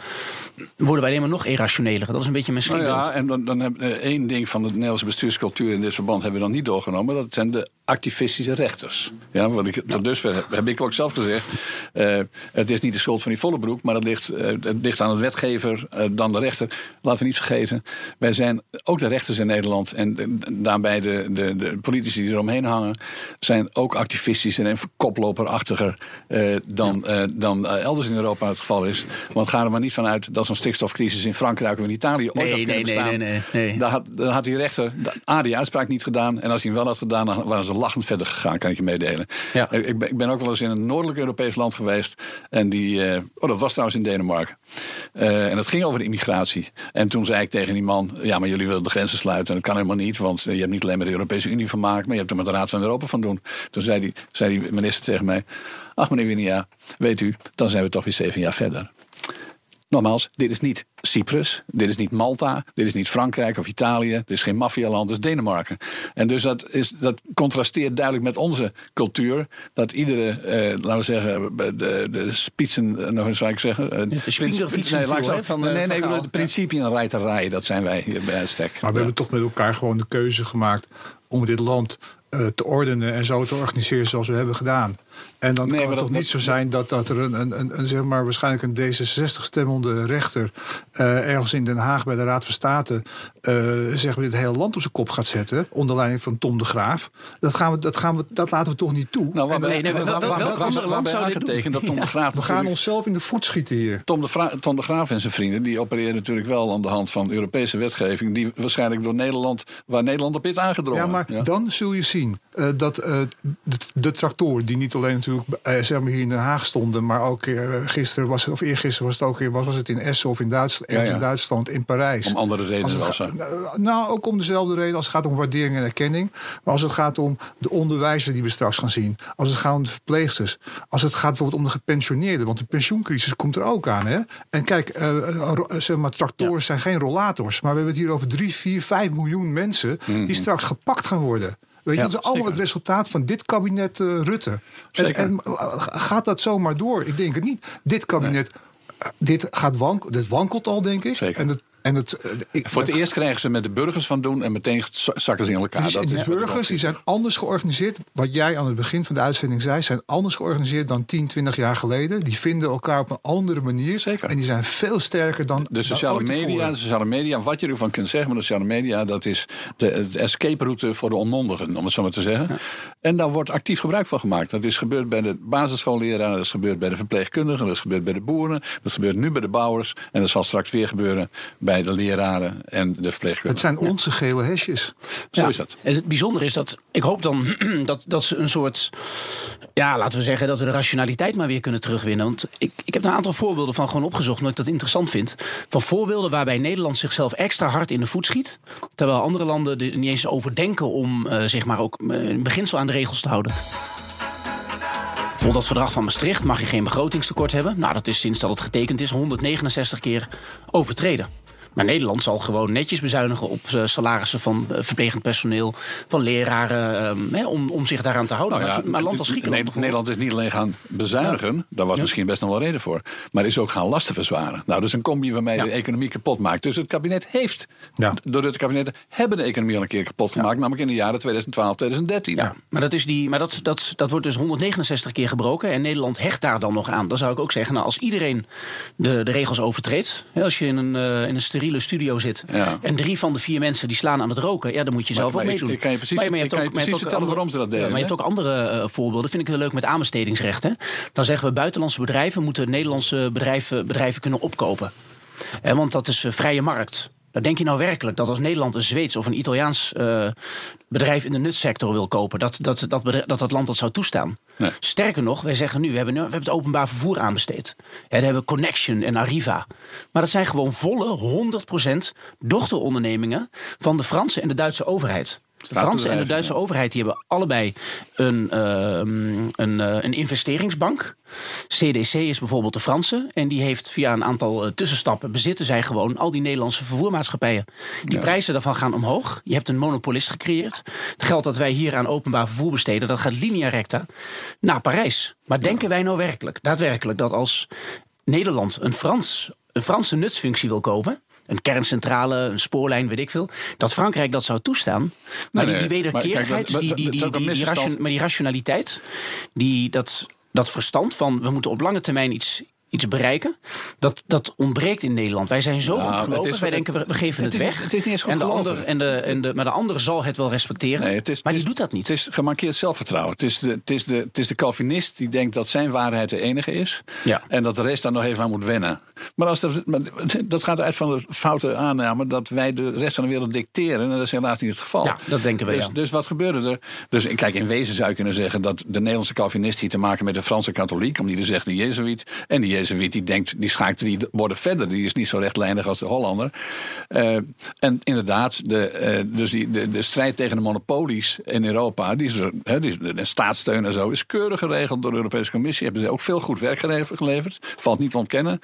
worden wij alleen maar nog irrationeler. Dat is een beetje mijn schrikbeeld. Nou ja, en dan, dan hebben we één ding van de Nederlandse bestuurscultuur... in dit verband hebben we dan niet doorgenomen. Dat zijn de activistische rechters. Ja, wat ik, tot dusver heb ik ook zelf gezegd. Uh, het is niet de schuld van die volle broek, maar het ligt, uh, het ligt aan de wetgever uh, dan de rechter. Laten we niet vergeten, wij zijn ook de rechters in Nederland en daarbij de, de, de politici die eromheen hangen, zijn ook activistischer en koploperachtiger dan, dan elders in Europa het geval is. Want ga er maar niet vanuit dat zo'n stikstofcrisis in Frankrijk of in Italië ooit nee, had nee, nee, nee, nee, Daar had, daar had die rechter A, die uitspraak niet gedaan. En als hij hem wel had gedaan, dan waren ze lachend verder gegaan, kan ik je meedelen. Ja. Ik, ben, ik ben ook wel eens in een noordelijk Europees land geweest. En die, uh, oh, dat was trouwens in Denemarken. Uh, en dat ging over de immigratie. En toen zei ik tegen die man: Ja, maar jullie willen de grenzen sluiten. En dat kan helemaal niet, want je hebt niet alleen met de Europese Unie van maken, maar je hebt er met de Raad van Europa van doen. Toen zei die, zei die minister tegen mij: Ach, meneer Winia, weet u, dan zijn we toch weer zeven jaar verder. Nogmaals, dit is niet Cyprus, dit is niet Malta, dit is niet Frankrijk of Italië, dit is geen maffialand, dit is Denemarken. En dus dat, is, dat contrasteert duidelijk met onze cultuur, dat iedere, eh, laten we zeggen, de, de spitsen, eh, nog eens zou ik zeggen. Eh, de spitsenfietsen nee, nee, van, nee, nee, nee, de principe in rijterij, dat zijn wij hier bij uitstek. Maar we hebben toch met elkaar gewoon de keuze gemaakt om dit land uh, te ordenen en zo te organiseren zoals we hebben gedaan. En dan kan het toch niet zo zijn dat, dat er een, een, een, een, zeg maar, waarschijnlijk een D66-stemmende rechter uh, ergens in Den Haag bij de Raad van State uh, zeg maar, dit hele land op zijn kop gaat zetten. Onder leiding van Tom de Graaf. Dat, gaan we, dat, gaan we, dat laten we toch niet toe. Nou, wat nee, dat Tom de Graaf. We gaan onszelf in de voet schieten hier. Tom de, Tom de Graaf en zijn vrienden die opereren natuurlijk wel aan de hand van Europese wetgeving. Die waarschijnlijk door Nederland, waar Nederland op is aangedrongen. Ja, maar dan zul je zien uh, dat de, de tractoren die niet alleen natuurlijk uh, zeg maar hier in Den Haag stonden. Maar ook uh, gisteren was het, of eergisteren was het ook was, was het in Essen of in Duitsland, ja, ja. in Duitsland, in Parijs. Om andere redenen als het, Nou, ook om dezelfde reden als het gaat om waardering en erkenning. Maar als het gaat om de onderwijzer die we straks gaan zien. Als het gaat om de verpleegsters. Als het gaat bijvoorbeeld om de gepensioneerden. Want de pensioencrisis komt er ook aan. Hè? En kijk, uh, zeg maar, tractoren ja. zijn geen rollators. Maar we hebben het hier over 3, 4, 5 miljoen mensen mm -hmm. die mhm. straks gepakt gaan worden. Weet je, ja, dat is allemaal het resultaat van dit kabinet uh, Rutte. En, en, gaat dat zomaar door? Ik denk het niet. Dit kabinet, nee. dit, gaat wank, dit wankelt al, denk ik. Zeker. En het en het, eh, ik, Voor het eerst krijgen ze met de burgers van doen en meteen zakken ze in elkaar. Die, dat de burgers die zijn anders georganiseerd. Wat jij aan het begin van de uitzending zei, zijn anders georganiseerd dan 10, 20 jaar geleden. Die vinden elkaar op een andere manier. Zeker. En die zijn veel sterker dan. De sociale media, de sociale media, wat je ervan kunt zeggen, maar de sociale media, dat is de, de escape route voor de onmondigen, om het zo maar te zeggen. Ja. En daar wordt actief gebruik van gemaakt. Dat is gebeurd bij de basisschoolleraren, dat is gebeurd bij de verpleegkundigen, dat is gebeurd bij de boeren, dat gebeurt nu bij de bouwers en dat zal straks weer gebeuren bij de leraren en de verpleegkundigen. Het zijn onze ja. gele hesjes. Zo ja. is dat. En het bijzondere is dat, ik hoop dan dat, dat ze een soort, ja, laten we zeggen, dat we de rationaliteit maar weer kunnen terugwinnen. Want ik, ik heb een aantal voorbeelden van gewoon opgezocht, omdat ik dat interessant vind. Van voorbeelden waarbij Nederland zichzelf extra hard in de voet schiet. Terwijl andere landen er niet eens over denken om uh, zeg maar ook in beginsel aan de regels te houden. Bijvoorbeeld dat verdrag van Maastricht mag je geen begrotingstekort hebben. Nou, dat is sinds dat het getekend is 169 keer overtreden. Maar Nederland zal gewoon netjes bezuinigen op uh, salarissen van uh, verplegend personeel, van leraren, um, hè, om, om zich daaraan te houden. Nou ja, maar, maar land als Griekenland. Nederland is niet alleen gaan bezuinigen, ja. daar was ja. misschien best nog wel reden voor, maar is ook gaan lasten verzwaren. Nou, dat is een combi waarmee de economie kapot maakt. Dus het kabinet heeft, door het kabinet, hebben de economie al een keer kapot gemaakt, namelijk in de jaren 2012, 2013. Ja, maar, dat, is die, maar dat, dat, dat wordt dus 169 keer gebroken en Nederland hecht daar dan nog aan. Dan zou ik ook zeggen, nou, als iedereen de, de regels overtreedt, als je in een, uh, in een steriele studio zit. Ja. En drie van de vier mensen die slaan aan het roken. Ja, dan moet je zelf ook meedoen. Ik, kan je precies, maar, maar je, hebt ook, precies vertellen waarom ze dat deden. Ja, maar je hebt ook andere uh, voorbeelden. Vind ik heel leuk met aanbestedingsrecht. Hè? Dan zeggen we buitenlandse bedrijven moeten Nederlandse bedrijven, bedrijven kunnen opkopen. Eh, want dat is uh, vrije markt. Dan denk je nou werkelijk dat als Nederland een Zweeds of een Italiaans uh, bedrijf in de nutsector wil kopen, dat dat, dat, bedrijf, dat, dat land dat zou toestaan? Nee. Sterker nog, wij zeggen nu, we hebben, we hebben het openbaar vervoer aanbesteed. Ja, daar hebben we Connection en Arriva. Maar dat zijn gewoon volle 100% dochterondernemingen van de Franse en de Duitse overheid. De Franse en de Duitse ja. overheid die hebben allebei een, uh, een, uh, een investeringsbank. CDC is bijvoorbeeld de Franse. En die heeft via een aantal uh, tussenstappen bezitten zij gewoon al die Nederlandse vervoermaatschappijen. Die ja. prijzen daarvan gaan omhoog. Je hebt een monopolist gecreëerd. Het geld dat wij hier aan openbaar vervoer besteden, dat gaat linea recta naar Parijs. Maar ja. denken wij nou werkelijk, daadwerkelijk, dat als Nederland een, Frans, een Franse nutsfunctie wil kopen een kerncentrale, een spoorlijn, weet ik veel. Dat Frankrijk dat zou toestaan. Maar die, die wederkerigheid, die, die, die, die, maar die rationaliteit, die, dat, dat verstand van we moeten op lange termijn iets, iets bereiken. Dat, dat ontbreekt in Nederland. Wij zijn zo goed gelovig. Wij denken, we, geven het, weg. het is niet eens goed en de ander, en de, en de, Maar de ander zal het wel respecteren. Nee, het is, maar die doet dat niet. Het is gemarkeerd zelfvertrouwen. Het is, de, het, is de, het is de Calvinist die denkt dat zijn waarheid de enige is. Ja. En dat de rest daar nog even aan moet wennen. Maar, als dat, dat gaat uit van de foute aanname dat wij de rest van de wereld dicteren. En dat is helaas niet het geval. Ja, dat denken we. Dus, dus wat gebeurde er? Dus kijk, in wezen zou je kunnen zeggen dat de Nederlandse Calvinist hier te maken met de Franse katholiek. Om die te zeggen de Jezuïet. En die Jezuïet die denkt, die schaakt die worden verder. Die is niet zo rechtlijnig als de Hollander. Uh, en inderdaad, de, uh, dus die, de, strijd tegen de monopolies in Europa, die is, die de staatssteun en zo, is keurig geregeld door de Europese Commissie. Hebben ze ook veel goed werk geleverd. Valt niet te ontkennen.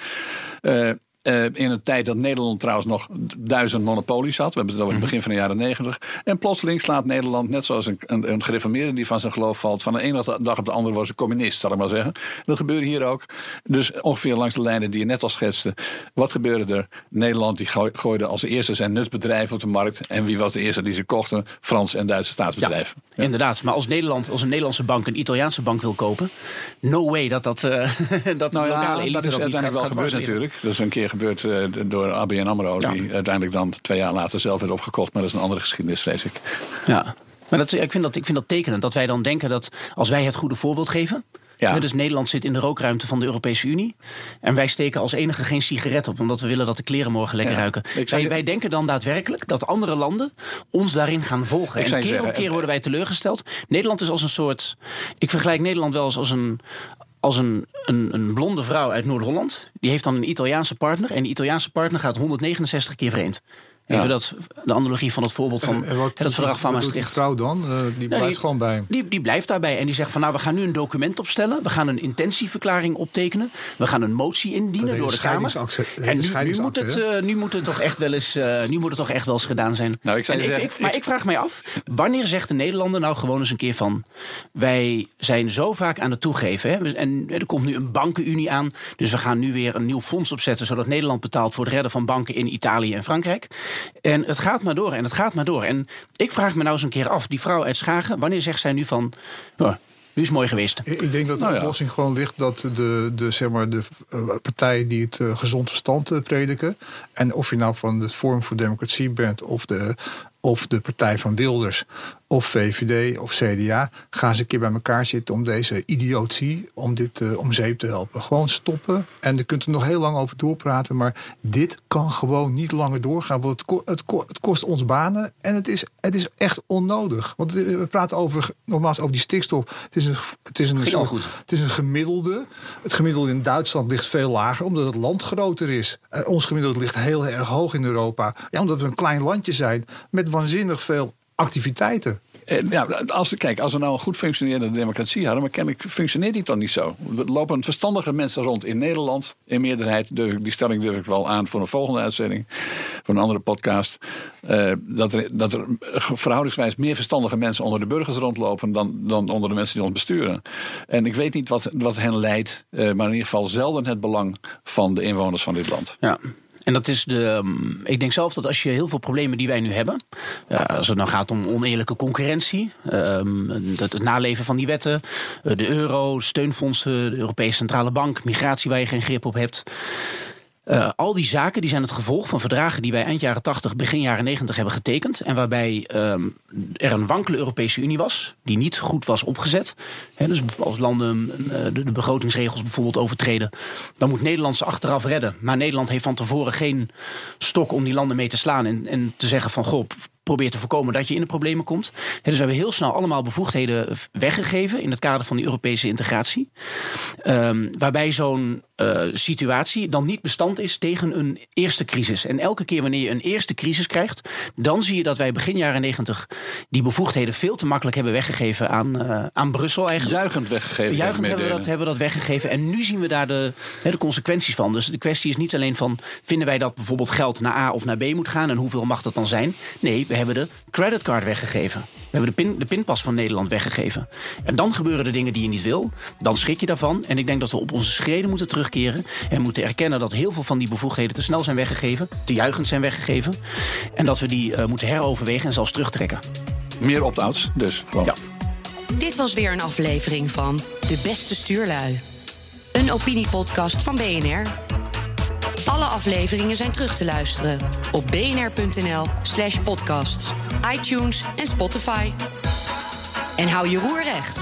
Uh, uh, in een tijd dat Nederland trouwens nog duizend monopolies had. We hebben het over het mhm. begin van de jaren negentig. En plotseling slaat Nederland, net zoals een, een, een gereformeerde die van zijn geloof valt, van de ene dag op de andere was een communist, zal ik maar zeggen. Dat gebeurde hier ook. Dus ongeveer langs de lijnen die je net al schetste. Wat gebeurde er? Nederland die gooide als eerste zijn nutsbedrijven op de markt. En wie was de eerste die ze kochten? Frans en Duitse staatsbedrijven. Ja, Inderdaad, maar als Nederland, als een Nederlandse bank een Italiaanse bank wil kopen, no way dat dat, uh, dat nou ja, lokale elite dat is uiteindelijk wel gebeurd natuurlijk. Dat is een keer gebeurd uh, door ABN AMRO... die uiteindelijk dan twee jaar later zelf werd opgekocht. Maar dat is een andere geschiedenis, vrees ik. Ja, maar dat, ik, vind dat, ik vind dat tekenend. Dat wij dan denken dat als wij het goede voorbeeld geven... Ja. Dus Nederland zit in de rookruimte van de Europese Unie. En wij steken als enige geen sigaret op, omdat we willen dat de kleren morgen lekker ruiken. Wij, wij, denken dan daadwerkelijk dat andere landen ons daarin gaan volgen. en keer op keer worden wij teleurgesteld. Nederland is als een soort. Ik vergelijk Nederland wel eens als een, als een, een, een blonde vrouw uit Noord-Holland. Die heeft dan een Italiaanse partner. En die Italiaanse partner gaat 169 keer vreemd. Even dat, de analogie van het voorbeeld van het verdrag van Maastricht. Die vrouw dan? Uh, die blijft gewoon bij Die, die blijft daarbij. En die zegt van nou, we gaan nu een document opstellen. We gaan een intentieverklaring optekenen. We gaan een motie indienen door de Kamer. En nu, nu, moet het, uh, nu moet het toch echt wel eens, uh, nu moet het toch echt wel eens gedaan zijn. Nou, ik en zeggen, ik, maar ik, vraag mij af, wanneer zegt de Nederlander nou gewoon eens een keer van... wij zijn zo vaak aan het toegeven. Hè, en er komt nu een bankenunie aan. Dus we gaan nu weer een nieuw fonds opzetten... zodat Nederland betaalt voor het redden van banken in Italië en Frankrijk. En het gaat maar door en het gaat maar door. En ik vraag me nou eens een keer af, die vrouw uit Schagen, wanneer zegt zij nu van. Oh, nu is mooi geweest. Ik denk dat de nou oplossing gewoon ligt dat de, de, zeg maar, de uh, partijen die het uh, gezond verstand uh, prediken. En of je nou van het Forum voor Democratie bent of de, of de partij van Wilders of VVD of CDA, gaan ze een keer bij elkaar zitten om deze idiotie, om dit uh, om zeep te helpen. Gewoon stoppen. En je kunt er nog heel lang over doorpraten, maar dit kan gewoon niet langer doorgaan. Want het, het, het kost ons banen en het is, het is echt onnodig. Want we praten over, nogmaals, over die stikstof. Het is een, het is een, soort, het is een gemiddelde. Het gemiddelde in Duitsland ligt veel lager, omdat het land groter is. Uh, ons gemiddelde ligt heel erg hoog in Europa. Ja, omdat we een klein landje zijn met waanzinnig veel activiteiten. Eh, ja, als, kijk, als we nou een goed functionerende democratie hadden, maar kennelijk functioneert die dan niet zo. Er lopen verstandige mensen rond in Nederland, in meerderheid. Durf ik, die stelling durf ik wel aan voor een volgende uitzending, voor een andere podcast. Uh, dat, er, dat er verhoudingswijs meer verstandige mensen onder de burgers rondlopen dan, dan onder de mensen die ons besturen. En ik weet niet wat, wat hen leidt, uh, maar in ieder geval zelden het belang van de inwoners van dit land. Ja. En dat is de. Ehm, ik denk zelf dat als je heel veel problemen die wij nu hebben. als het dan gaat om oneerlijke concurrentie. Het, het, naleven van die wetten. Eh, de euro, steunfondsen, de Europese Centrale Bank. Migratie waar je geen grip op hebt. Uh, al die zaken die zijn het gevolg van verdragen die wij eind jaren 80, begin jaren 90 hebben getekend. En waarbij um, er een wankele Europese Unie was, die niet goed was opgezet. Dus als landen uh, de, de, begrotingsregels bijvoorbeeld overtreden, dan moet Nederland ze achteraf redden. Maar Nederland heeft van tevoren geen stok om die landen mee te slaan en, en te zeggen van goh, probeer te voorkomen dat je in de problemen komt. dus we hebben heel snel allemaal bevoegdheden weggegeven in het kader van die Europese integratie. Um, waarbij zo'n uh, situatie dan niet bestand is tegen een eerste crisis. En elke keer wanneer je een eerste crisis krijgt, dan zie je dat wij begin jaren negentig die bevoegdheden veel te makkelijk hebben weggegeven aan, uh, aan Brussel eigenlijk. Juichend weggegeven. Juichend hebben we, dat, hebben we dat weggegeven. En nu zien we daar de, de consequenties van. Dus de kwestie is niet alleen van vinden wij dat bijvoorbeeld geld naar A of naar B moet gaan en hoeveel mag dat dan zijn? Nee, we hebben de creditcard weggegeven. We hebben de, pin, de pinpas van Nederland weggegeven. En dan gebeuren er dingen die je niet wil. Dan schrik je daarvan. En ik denk dat we op onze schreden moeten terugkeren. En moeten erkennen dat heel veel van die bevoegdheden te snel zijn weggegeven. Te juichend zijn weggegeven. En dat we die uh, moeten heroverwegen en zelfs terugtrekken. Meer opt-outs, dus. Gewoon. Ja. Dit was weer een aflevering van De Beste Stuurlui. Een opiniepodcast van BNR. Alle afleveringen zijn terug te luisteren op bnr.nl/slash podcasts, iTunes en Spotify. En hou je roer recht.